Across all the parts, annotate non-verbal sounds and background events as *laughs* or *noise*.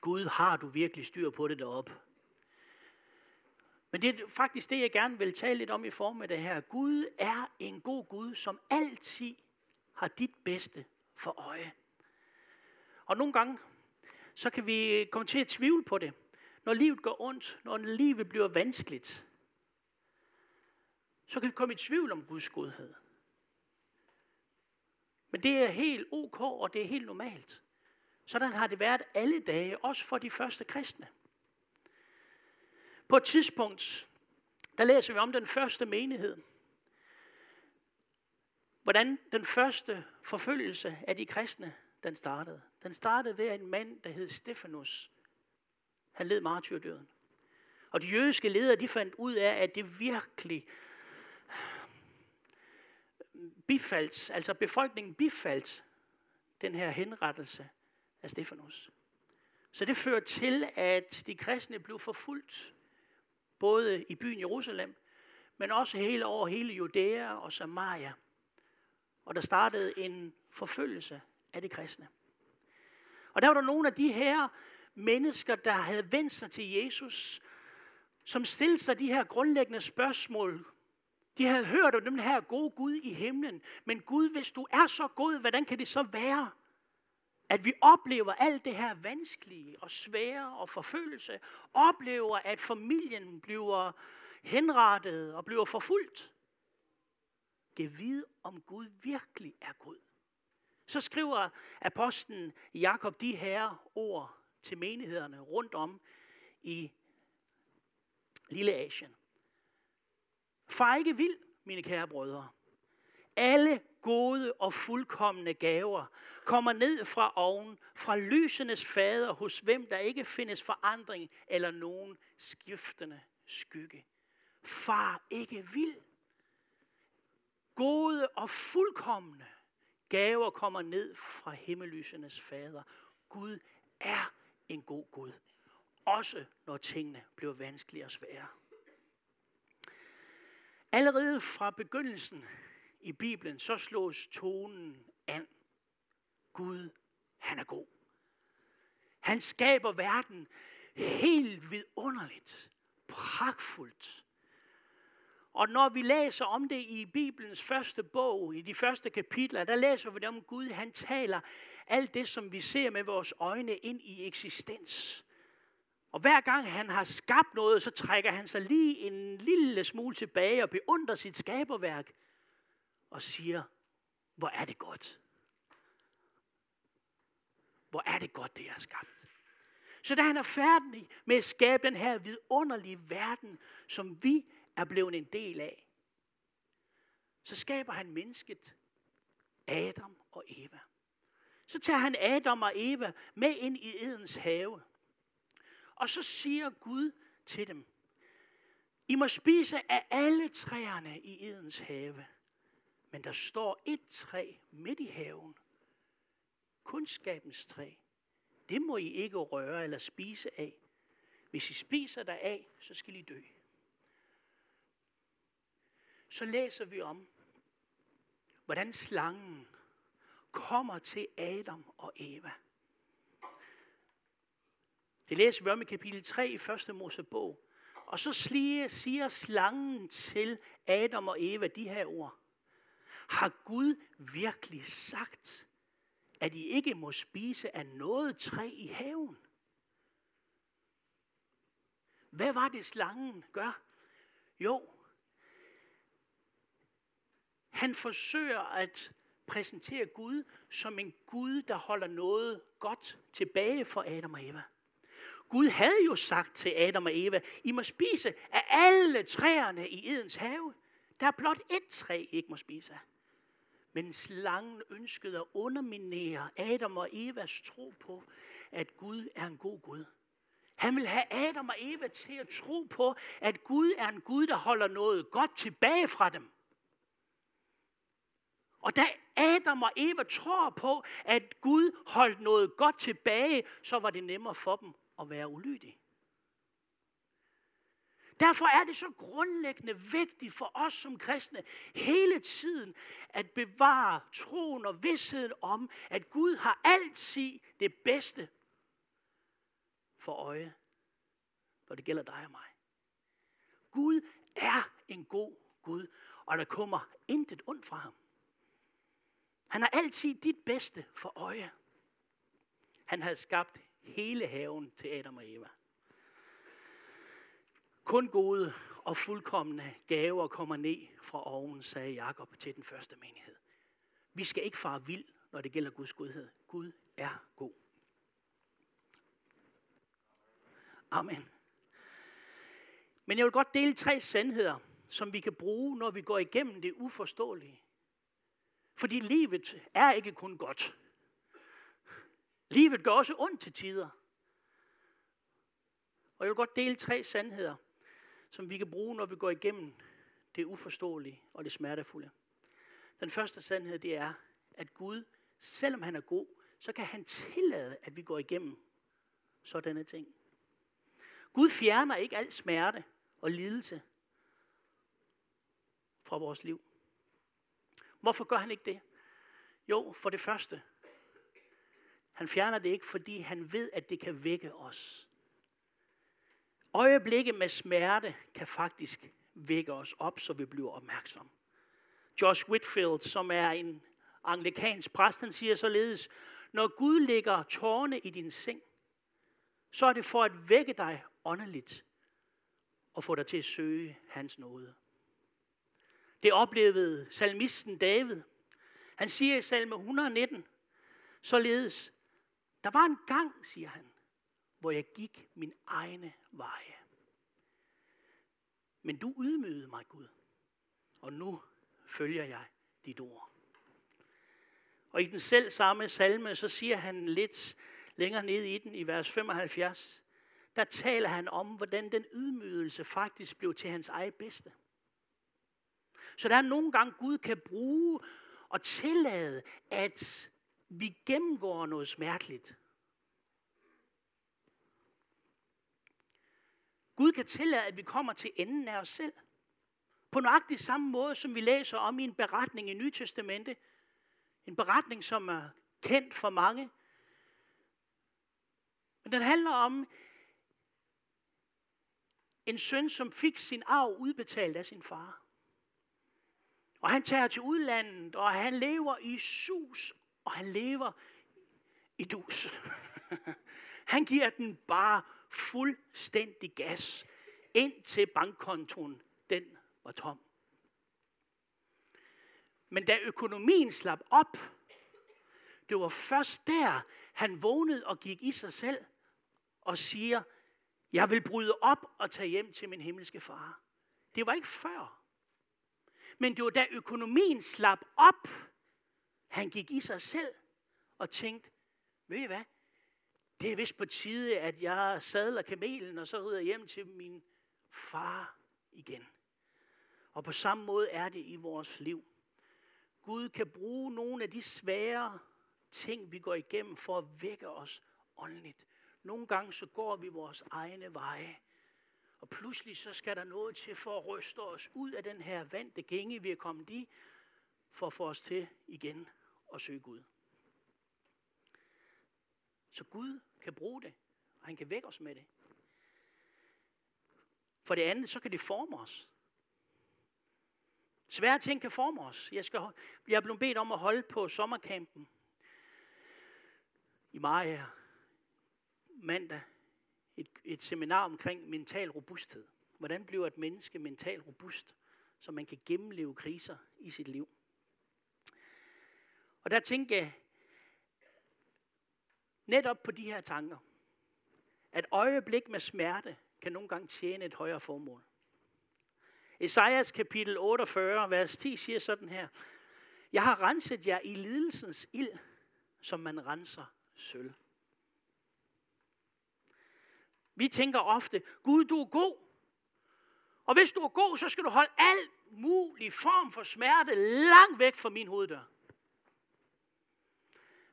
Gud, har du virkelig styr på det deroppe? Men det er faktisk det, jeg gerne vil tale lidt om i form af det her. Gud er en god Gud, som altid har dit bedste for øje. Og nogle gange, så kan vi komme til at tvivle på det. Når livet går ondt, når livet bliver vanskeligt, så kan vi komme i tvivl om Guds godhed. Men det er helt ok, og det er helt normalt. Sådan har det været alle dage, også for de første kristne. På et tidspunkt, der læser vi om den første menighed. Hvordan den første forfølgelse af de kristne, den startede. Den startede ved en mand, der hed Stefanus. Han led martyrdøden. Og de jødiske ledere, de fandt ud af, at det virkelig bifaldt, altså befolkningen bifaldt den her henrettelse af Stefanus. Så det førte til, at de kristne blev forfulgt, både i byen Jerusalem, men også hele over hele Judæa og Samaria. Og der startede en forfølgelse af de kristne. Og der var der nogle af de her mennesker, der havde vendt sig til Jesus, som stillede sig de her grundlæggende spørgsmål. De havde hørt om den her gode Gud i himlen. Men Gud, hvis du er så god, hvordan kan det så være, at vi oplever alt det her vanskelige og svære og forfølgelse, oplever, at familien bliver henrettet og bliver forfulgt. Giv vide, om Gud virkelig er god. Så skriver apostlen Jakob de her ord til menighederne rundt om i Lille Asien. Far ikke vild, mine kære brødre. Alle gode og fuldkommende gaver kommer ned fra oven, fra lysenes fader, hos hvem der ikke findes forandring eller nogen skiftende skygge. Far ikke vild. Gode og fuldkommende gaver kommer ned fra himmellysenes fader. Gud er en god Gud. Også når tingene bliver vanskelige og svære. Allerede fra begyndelsen i Bibelen, så slås tonen an. Gud, han er god. Han skaber verden helt vidunderligt, pragtfuldt. Og når vi læser om det i Bibelens første bog, i de første kapitler, der læser vi om Gud, han taler alt det, som vi ser med vores øjne ind i eksistens. Og hver gang han har skabt noget, så trækker han sig lige en lille smule tilbage og beundrer sit skaberværk og siger, hvor er det godt. Hvor er det godt, det er skabt. Så da han er færdig med at skabe den her vidunderlige verden, som vi er blevet en del af, så skaber han mennesket, Adam og Eva. Så tager han Adam og Eva med ind i Edens have. Og så siger Gud til dem, I må spise af alle træerne i Edens have. Men der står et træ midt i haven. Kundskabens træ. Det må I ikke røre eller spise af. Hvis I spiser der af, så skal I dø. Så læser vi om, hvordan slangen kommer til Adam og Eva. Det læser vi om i kapitel 3 i 1. Mosebog. Og så siger slangen til Adam og Eva de her ord. Har Gud virkelig sagt, at I ikke må spise af noget træ i haven? Hvad var det, slangen gør? Jo, han forsøger at præsentere Gud som en Gud, der holder noget godt tilbage for Adam og Eva. Gud havde jo sagt til Adam og Eva, I må spise af alle træerne i Edens have. Der er blot ét træ, I ikke må spise af. Men slangen ønskede at underminere Adam og Evas tro på, at Gud er en god Gud. Han vil have Adam og Eva til at tro på, at Gud er en Gud, der holder noget godt tilbage fra dem. Og da Adam og Eva tror på, at Gud holdt noget godt tilbage, så var det nemmere for dem at være ulydige. Derfor er det så grundlæggende vigtigt for os som kristne hele tiden at bevare troen og vidsheden om, at Gud har altid det bedste for øje, når det gælder dig og mig. Gud er en god Gud, og der kommer intet ondt fra ham. Han har altid dit bedste for øje. Han havde skabt hele haven til Adam og Eva. Kun gode og fuldkommende gaver kommer ned fra oven, sagde Jakob til den første menighed. Vi skal ikke fare vild, når det gælder Guds godhed. Gud er god. Amen. Men jeg vil godt dele tre sandheder, som vi kan bruge, når vi går igennem det uforståelige. Fordi livet er ikke kun godt. Livet gør også ondt til tider. Og jeg vil godt dele tre sandheder, som vi kan bruge, når vi går igennem det uforståelige og det smertefulde. Den første sandhed, det er, at Gud, selvom han er god, så kan han tillade, at vi går igennem sådanne ting. Gud fjerner ikke al smerte og lidelse fra vores liv. Hvorfor gør han ikke det? Jo, for det første. Han fjerner det ikke, fordi han ved, at det kan vække os. Øjeblikke med smerte kan faktisk vække os op, så vi bliver opmærksomme. Josh Whitfield, som er en anglikansk præst, han siger således, når Gud lægger tårne i din seng, så er det for at vække dig åndeligt og få dig til at søge hans nåde. Det oplevede salmisten David. Han siger i salme 119, således, der var en gang, siger han, hvor jeg gik min egne veje. Men du ydmygede mig, Gud, og nu følger jeg dit ord. Og i den selv samme salme, så siger han lidt længere ned i den, i vers 75, der taler han om, hvordan den ydmygelse faktisk blev til hans eget bedste. Så der er nogle gange, Gud kan bruge og tillade, at vi gennemgår noget smerteligt. Gud kan tillade, at vi kommer til enden af os selv. På nøjagtig samme måde, som vi læser om i en beretning i Nytestamentet. En beretning, som er kendt for mange. Men den handler om en søn, som fik sin arv udbetalt af sin far. Og han tager til udlandet, og han lever i sus, og han lever i dus. *laughs* han giver den bare fuldstændig gas, indtil bankkontoen den var tom. Men da økonomien slap op, det var først der, han vågnede og gik i sig selv og siger, jeg vil bryde op og tage hjem til min himmelske far. Det var ikke før. Men det var da økonomien slap op, han gik i sig selv og tænkte, ved I hvad? Det er vist på tide, at jeg sadler kamelen, og så rider hjem til min far igen. Og på samme måde er det i vores liv. Gud kan bruge nogle af de svære ting, vi går igennem, for at vække os åndeligt. Nogle gange så går vi vores egne veje. Og pludselig så skal der noget til for at ryste os ud af den her vante gænge, vi er kommet i, for at få os til igen at søge Gud. Så Gud kan bruge det, og han kan vække os med det. For det andet, så kan det forme os. Svære ting kan forme os. Jeg, skal, jeg er blevet bedt om at holde på sommerkampen i maj her, mandag et, et seminar omkring mental robusthed. Hvordan bliver et menneske mentalt robust, så man kan gennemleve kriser i sit liv? Og der tænker jeg netop på de her tanker. At øjeblik med smerte kan nogle gange tjene et højere formål. Esajas kapitel 48, vers 10 siger sådan her. Jeg har renset jer i lidelsens ild, som man renser sølv. Vi tænker ofte, Gud, du er god. Og hvis du er god, så skal du holde al mulig form for smerte langt væk fra min hoveddør.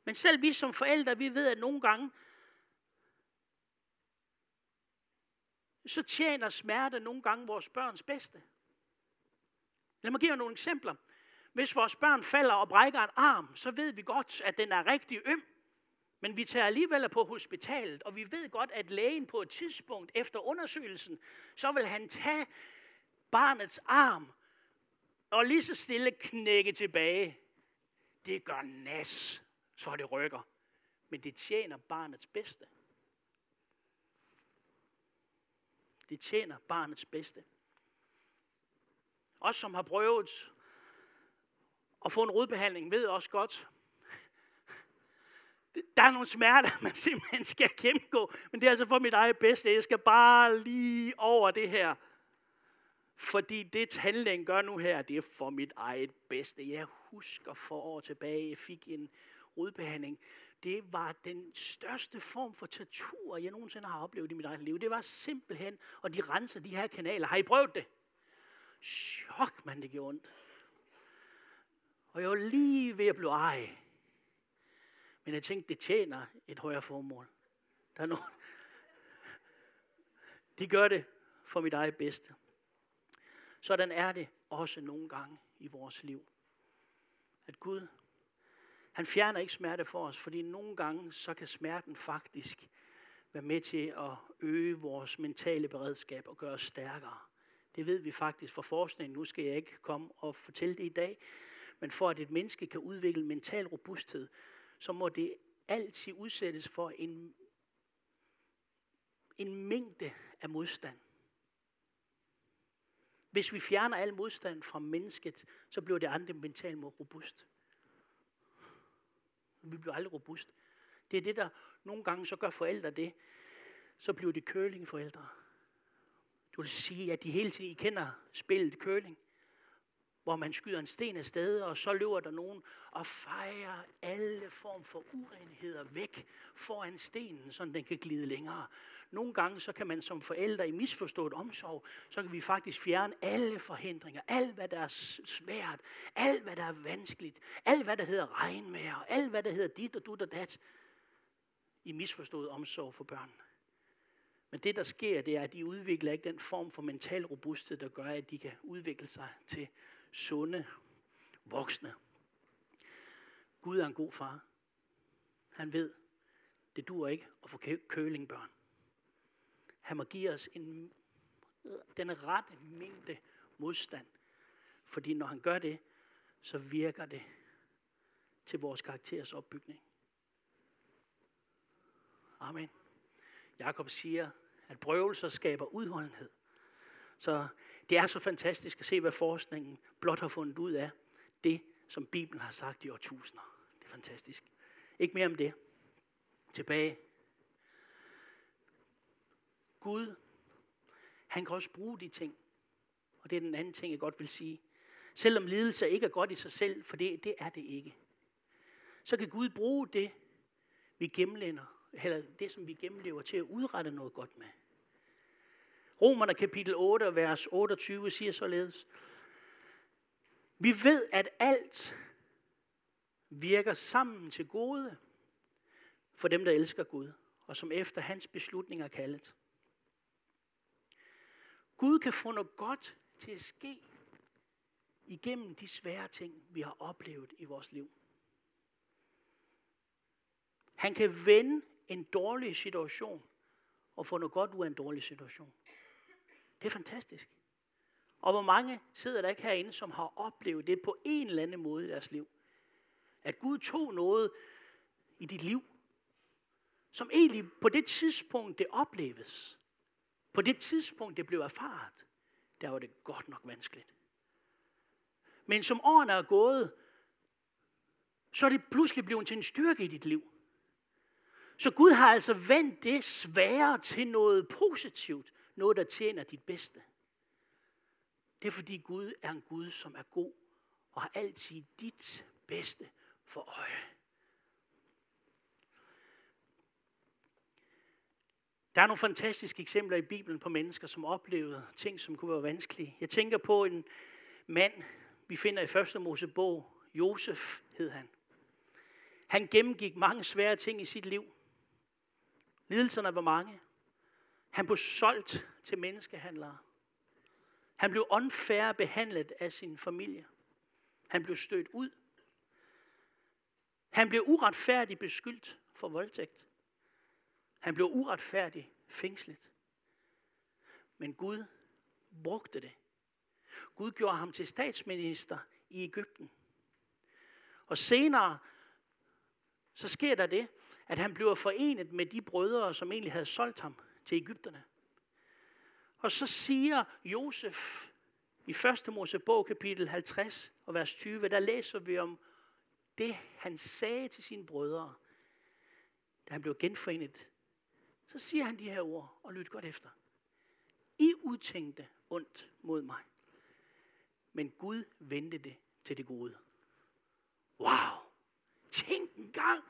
Men selv vi som forældre, vi ved, at nogle gange, så tjener smerte nogle gange vores børns bedste. Lad mig give jer nogle eksempler. Hvis vores børn falder og brækker en arm, så ved vi godt, at den er rigtig øm. Men vi tager alligevel på hospitalet, og vi ved godt, at lægen på et tidspunkt efter undersøgelsen, så vil han tage barnets arm og lige så stille knække tilbage. Det gør nas, så det rykker. Men det tjener barnets bedste. Det tjener barnets bedste. Os, som har prøvet at få en rodbehandling, ved også godt, *laughs* der er nogle smerter, man simpelthen skal gennemgå, men det er altså for mit eget bedste. Jeg skal bare lige over det her. Fordi det tandlægen gør nu her, det er for mit eget bedste. Jeg husker for år tilbage, jeg fik en rodbehandling. Det var den største form for tortur, jeg nogensinde har oplevet i mit eget liv. Det var simpelthen, og de renser de her kanaler. Har I prøvet det? Chok, man, det gjorde ondt. Og jeg var lige ved at blive ej. Men jeg tænkte, det tjener et højere formål. Der er nogen. De gør det for mit eget bedste. Sådan er det også nogle gange i vores liv. At Gud, han fjerner ikke smerte for os, fordi nogle gange så kan smerten faktisk være med til at øge vores mentale beredskab og gøre os stærkere. Det ved vi faktisk fra forskningen. Nu skal jeg ikke komme og fortælle det i dag. Men for at et menneske kan udvikle mental robusthed, så må det altid udsættes for en, en mængde af modstand. Hvis vi fjerner al modstand fra mennesket, så bliver det andet mentalt mere robust. Vi bliver aldrig robust. Det er det, der nogle gange så gør forældre det. Så bliver det curlingforældre. Du vil sige, at de hele tiden I kender spillet curling hvor man skyder en sten af sted, og så løber der nogen og fejrer alle form for urenheder væk foran stenen, så den kan glide længere. Nogle gange så kan man som forældre i misforstået omsorg, så kan vi faktisk fjerne alle forhindringer, alt hvad der er svært, alt hvad der er vanskeligt, alt hvad der hedder regnvejr, alt hvad der hedder dit og dut og dat, i misforstået omsorg for børn. Men det, der sker, det er, at de udvikler ikke den form for mental robusthed, der gør, at de kan udvikle sig til sunde voksne. Gud er en god far. Han ved, det dur ikke at få kølingbørn. Han må give os en, den rette mængde modstand. Fordi når han gør det, så virker det til vores karakteres opbygning. Amen. Jakob siger, at prøvelser skaber udholdenhed. Så det er så fantastisk at se, hvad forskningen blot har fundet ud af. Det, som Bibelen har sagt i årtusinder. Det er fantastisk. Ikke mere om det. Tilbage. Gud, han kan også bruge de ting. Og det er den anden ting, jeg godt vil sige. Selvom lidelse ikke er godt i sig selv, for det, det er det ikke. Så kan Gud bruge det, vi gennemlænder, eller det, som vi gennemlever, til at udrette noget godt med. Romerne kapitel 8, vers 28 siger således, vi ved, at alt virker sammen til gode for dem, der elsker Gud, og som efter hans beslutninger er kaldet. Gud kan få noget godt til at ske igennem de svære ting, vi har oplevet i vores liv. Han kan vende en dårlig situation og få noget godt ud af en dårlig situation. Det er fantastisk. Og hvor mange sidder der ikke herinde, som har oplevet det på en eller anden måde i deres liv? At Gud tog noget i dit liv, som egentlig på det tidspunkt, det opleves, på det tidspunkt, det blev erfaret, der var det godt nok vanskeligt. Men som årene er gået, så er det pludselig blevet til en styrke i dit liv. Så Gud har altså vendt det svære til noget positivt, noget, der tjener dit bedste. Det er fordi Gud er en Gud, som er god og har altid dit bedste for øje. Der er nogle fantastiske eksempler i Bibelen på mennesker, som oplevede ting, som kunne være vanskelige. Jeg tænker på en mand, vi finder i første Mosebog. Josef hed han. Han gennemgik mange svære ting i sit liv. Lidelserne var mange. Han blev solgt til menneskehandlere. Han blev unfair behandlet af sin familie. Han blev stødt ud. Han blev uretfærdigt beskyldt for voldtægt. Han blev uretfærdigt fængslet. Men Gud brugte det. Gud gjorde ham til statsminister i Ægypten. Og senere, så sker der det, at han bliver forenet med de brødre, som egentlig havde solgt ham til Ægypterne. Og så siger Josef i 1. Mosebog kapitel 50 og vers 20, der læser vi om det, han sagde til sine brødre, da han blev genforenet. Så siger han de her ord, og lyt godt efter. I udtænkte ondt mod mig, men Gud vendte det til det gode. Wow! Tænk en gang.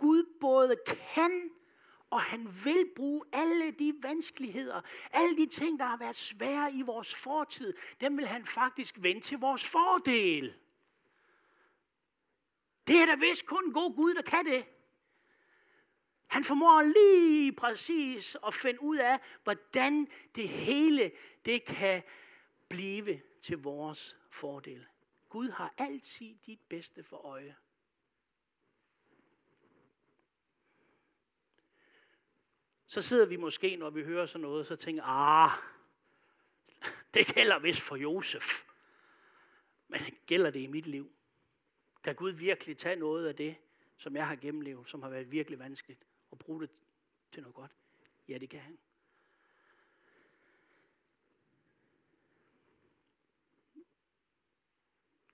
Gud både kan og han vil bruge alle de vanskeligheder, alle de ting, der har været svære i vores fortid, dem vil han faktisk vende til vores fordel. Det er da vist kun en god Gud, der kan det. Han formår lige præcis at finde ud af, hvordan det hele det kan blive til vores fordel. Gud har altid dit bedste for øje. Så sidder vi måske, når vi hører sådan noget, så tænker, ah, det gælder vist for Josef. Men gælder det i mit liv? Kan Gud virkelig tage noget af det, som jeg har gennemlevet, som har været virkelig vanskeligt, og bruge det til noget godt? Ja, det kan han.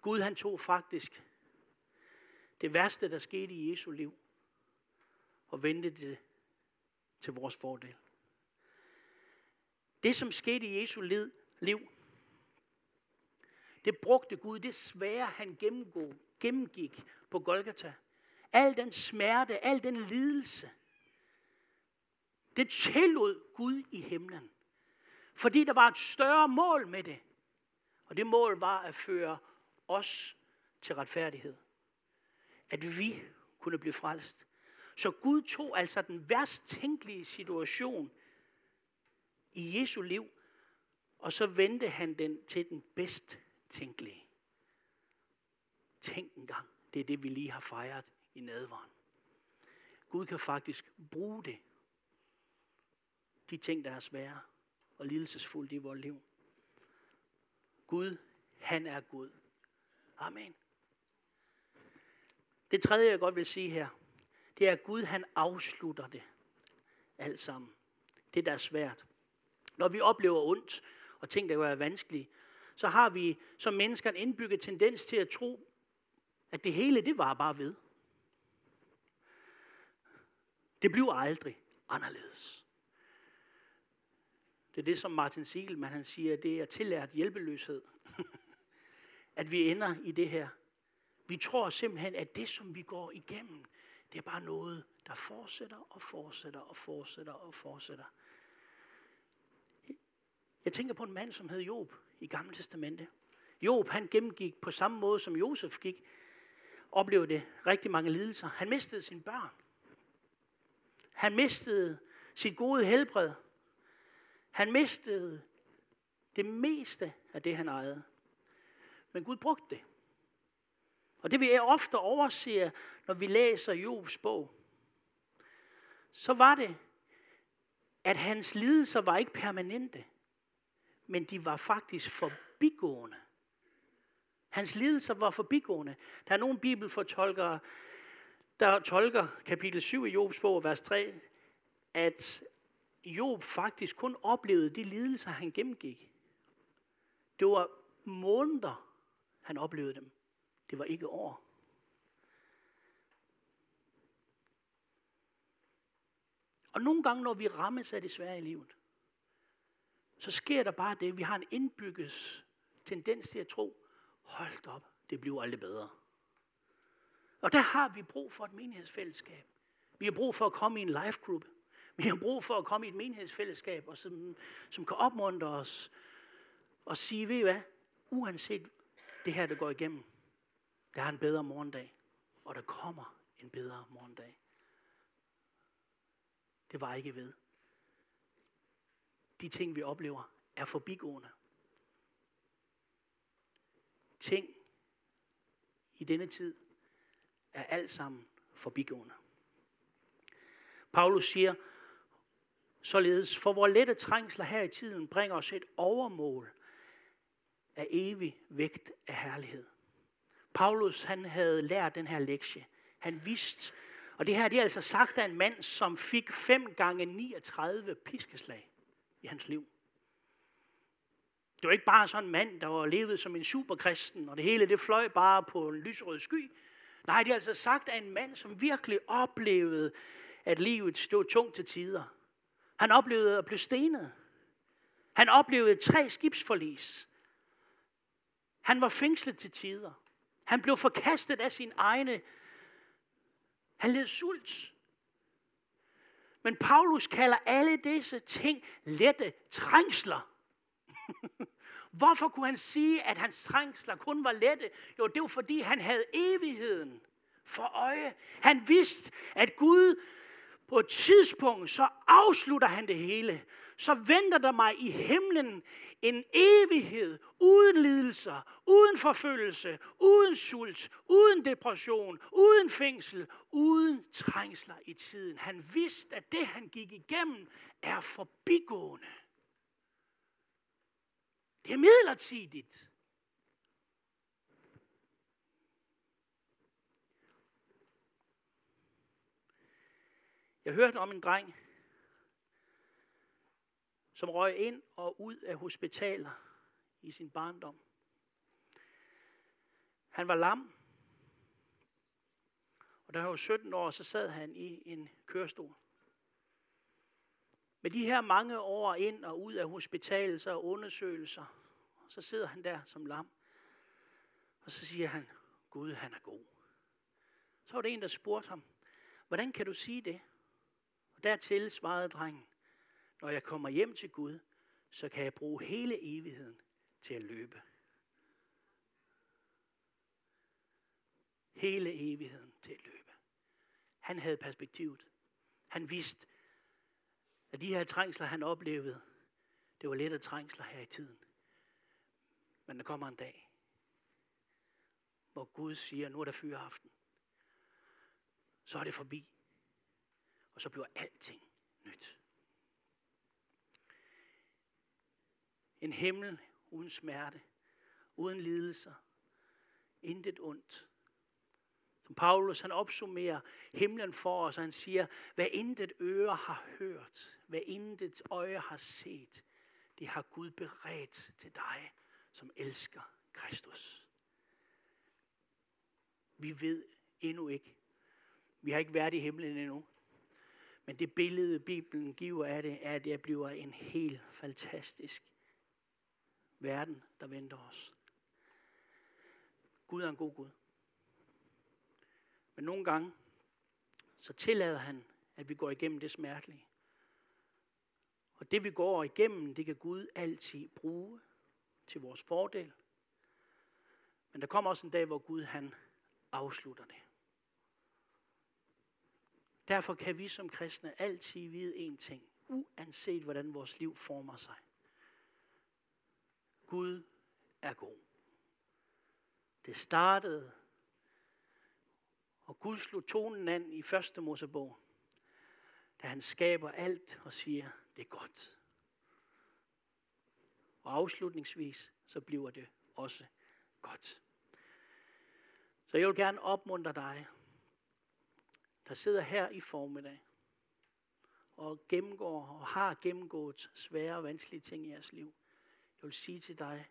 Gud han tog faktisk det værste, der skete i Jesu liv, og vendte det til vores fordel. Det, som skete i Jesu liv, det brugte Gud, det svære han gennemgik på Golgata. Al den smerte, al den lidelse, det tillod Gud i himlen. Fordi der var et større mål med det. Og det mål var at føre os til retfærdighed. At vi kunne blive frelst. Så Gud tog altså den værst tænkelige situation i Jesu liv, og så vendte han den til den bedst tænkelige. Tænk engang, det er det, vi lige har fejret i nadvaren. Gud kan faktisk bruge det. De ting, der er svære og lidelsesfulde i vores liv. Gud, han er Gud. Amen. Det tredje, jeg godt vil sige her, det er, at Gud han afslutter det alt sammen. Det, der er svært. Når vi oplever ondt, og ting, der kan være vanskelige, så har vi som mennesker en indbygget tendens til at tro, at det hele, det var bare ved. Det bliver aldrig anderledes. Det er det, som Martin Siegelman han siger, det er tillært hjælpeløshed. *laughs* at vi ender i det her. Vi tror simpelthen, at det, som vi går igennem, det er bare noget, der fortsætter og fortsætter og fortsætter og fortsætter. Jeg tænker på en mand, som hed Job i Gamle Testamente. Job, han gennemgik på samme måde, som Josef gik, oplevede rigtig mange lidelser. Han mistede sine børn. Han mistede sit gode helbred. Han mistede det meste af det, han ejede. Men Gud brugte det. Og det vi ofte overser, når vi læser Jobs bog, så var det, at hans lidelser var ikke permanente, men de var faktisk forbigående. Hans lidelser var forbigående. Der er nogle bibelfortolkere, der tolker kapitel 7 i Jobs bog, vers 3, at Job faktisk kun oplevede de lidelser, han gennemgik. Det var måneder, han oplevede dem. Det var ikke år. Og nogle gange, når vi rammes af det svære i livet, så sker der bare det, vi har en indbygget tendens til at tro, hold op, det bliver aldrig bedre. Og der har vi brug for et menighedsfællesskab. Vi har brug for at komme i en life group. Vi har brug for at komme i et menighedsfællesskab, og som, som kan opmuntre os og sige, ved I hvad, uanset det her, der går igennem, der er en bedre morgendag, og der kommer en bedre morgendag. Det var ikke ved. De ting, vi oplever, er forbigående. Ting i denne tid er alt sammen forbigående. Paulus siger, således, for vores lette trængsler her i tiden bringer os et overmål af evig vægt af herlighed. Paulus han havde lært den her lektie. Han vidste, og det her det er altså sagt af en mand, som fik 5 gange 39 piskeslag i hans liv. Det var ikke bare sådan en mand, der var levet som en superkristen, og det hele det fløj bare på en lysrød sky. Nej, det er altså sagt af en mand, som virkelig oplevede, at livet stod tungt til tider. Han oplevede at blive stenet. Han oplevede tre skibsforlis. Han var fængslet til tider. Han blev forkastet af sin egne. Han led sult. Men Paulus kalder alle disse ting lette trængsler. *laughs* Hvorfor kunne han sige, at hans trængsler kun var lette? Jo, det var fordi, han havde evigheden for øje. Han vidste, at Gud på et tidspunkt, så afslutter han det hele. Så venter der mig i himlen en evighed uden lidelser, uden forfølgelse, uden sult, uden depression, uden fængsel, uden trængsler i tiden. Han vidste, at det han gik igennem er forbigående. Det er midlertidigt. Jeg hørte om en dreng, som røg ind og ud af hospitaler i sin barndom. Han var lam, og da han var 17 år, så sad han i en kørestol. Med de her mange år ind og ud af hospitaler og undersøgelser, så sidder han der som lam. Og så siger han, Gud han er god. Så var det en, der spurgte ham, hvordan kan du sige det? Og dertil svarede drengen, når jeg kommer hjem til Gud, så kan jeg bruge hele evigheden til at løbe. Hele evigheden til at løbe. Han havde perspektivet. Han vidste, at de her trængsler, han oplevede, det var lettere trængsler her i tiden. Men der kommer en dag, hvor Gud siger, nu er der fyreaften. Så er det forbi. Og så bliver alting nyt. En himmel uden smerte, uden lidelser, intet ondt. Som Paulus han opsummerer himlen for os, han siger, hvad intet øre har hørt, hvad intet øje har set, det har Gud beredt til dig, som elsker Kristus. Vi ved endnu ikke. Vi har ikke været i himlen endnu. Men det billede, Bibelen giver af det, er, at det bliver en helt fantastisk verden, der venter os. Gud er en god Gud. Men nogle gange, så tillader han, at vi går igennem det smertelige. Og det vi går igennem, det kan Gud altid bruge til vores fordel. Men der kommer også en dag, hvor Gud han afslutter det. Derfor kan vi som kristne altid vide en ting, uanset hvordan vores liv former sig. Gud er god. Det startede, og Gud slog tonen an i første Mosebog, da han skaber alt og siger, det er godt. Og afslutningsvis, så bliver det også godt. Så jeg vil gerne opmuntre dig, der sidder her i formiddag, og gennemgår og har gennemgået svære og vanskelige ting i jeres liv. Jeg vil sige til dig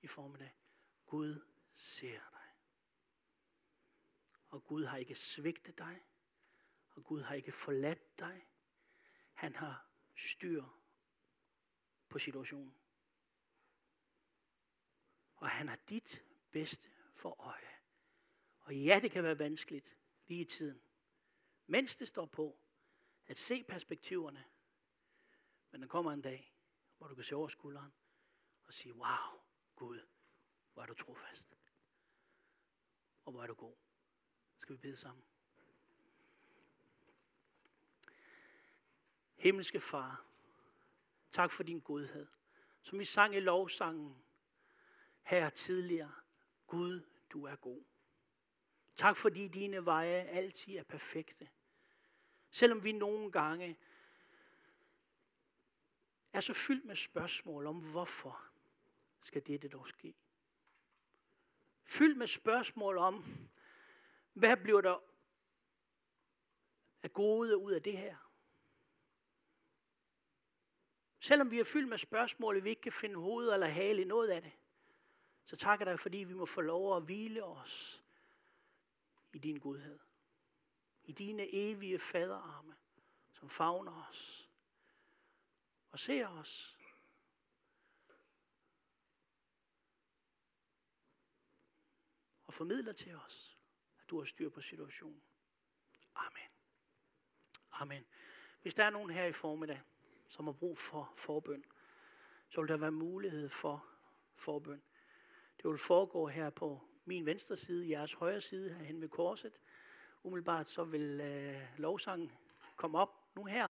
i formiddag, Gud ser dig. Og Gud har ikke svigtet dig, og Gud har ikke forladt dig. Han har styr på situationen. Og han har dit bedste for øje. Og ja, det kan være vanskeligt lige i tiden mens det står på, at se perspektiverne. Men der kommer en dag, hvor du kan se over skulderen og sige, wow, Gud, hvor er du trofast. Og hvor er du god. Skal vi bede sammen? Himmelske Far, tak for din godhed. Som vi sang i lovsangen her tidligere. Gud, du er god. Tak fordi dine veje altid er perfekte. Selvom vi nogle gange er så fyldt med spørgsmål om, hvorfor skal dette dog ske? Fyld med spørgsmål om, hvad bliver der af gode ud af det her? Selvom vi er fyldt med spørgsmål, og vi ikke kan finde hoved eller hale i noget af det, så takker dig, fordi vi må få lov at hvile os i din godhed. I dine evige faderarme, som favner os og ser os. Og formidler til os, at du har styr på situationen. Amen. Amen. Hvis der er nogen her i formiddag, som har brug for forbøn, så vil der være mulighed for forbøn. Det vil foregå her på min venstre side, jeres højre side, herhen ved korset. Umiddelbart så vil øh, lovsangen komme op nu her.